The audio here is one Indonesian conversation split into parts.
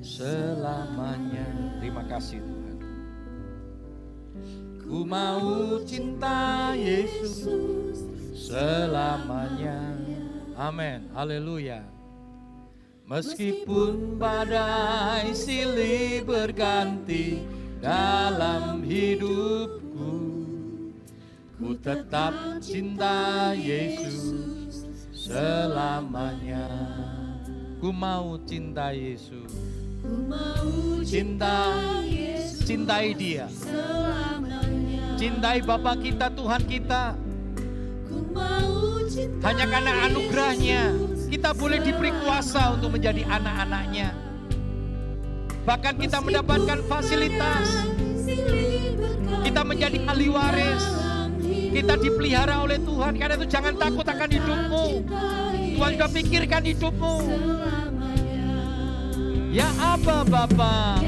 selamanya. Terima kasih Tuhan. Ku mau cinta Yesus selamanya. Amin. Haleluya. Meskipun badai silih berganti dalam hidupku, ku tetap cinta Yesus selamanya. Ku mau cinta Yesus. Ku mau Cinta, Yesus cintai Dia. selamanya. Cintai Bapa kita, Tuhan kita. Ku mau cinta Hanya karena anugerahnya kita boleh diberi kuasa untuk menjadi anak-anaknya. Bahkan kita mendapatkan fasilitas. Kita menjadi ahli waris. Kita dipelihara oleh Tuhan. Karena itu jangan takut akan hidupmu. Tuhan sudah pikirkan hidupmu. Ya apa Bapa?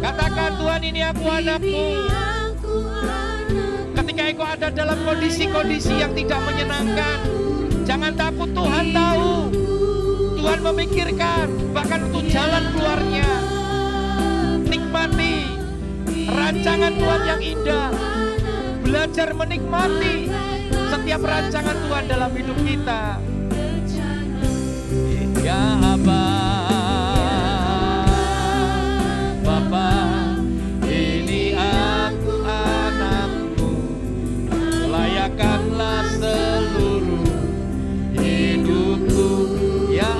Katakan Tuhan ini aku anakmu. Ketika engkau ada dalam kondisi-kondisi yang tidak menyenangkan, jangan takut Tuhan tahu. Tuhan memikirkan bahkan untuk jalan keluarnya. Nikmati rancangan Tuhan yang indah. Belajar menikmati setiap rancangan Tuhan dalam hidup kita. Ya. Layakanlah seluruh hidupku. Ya.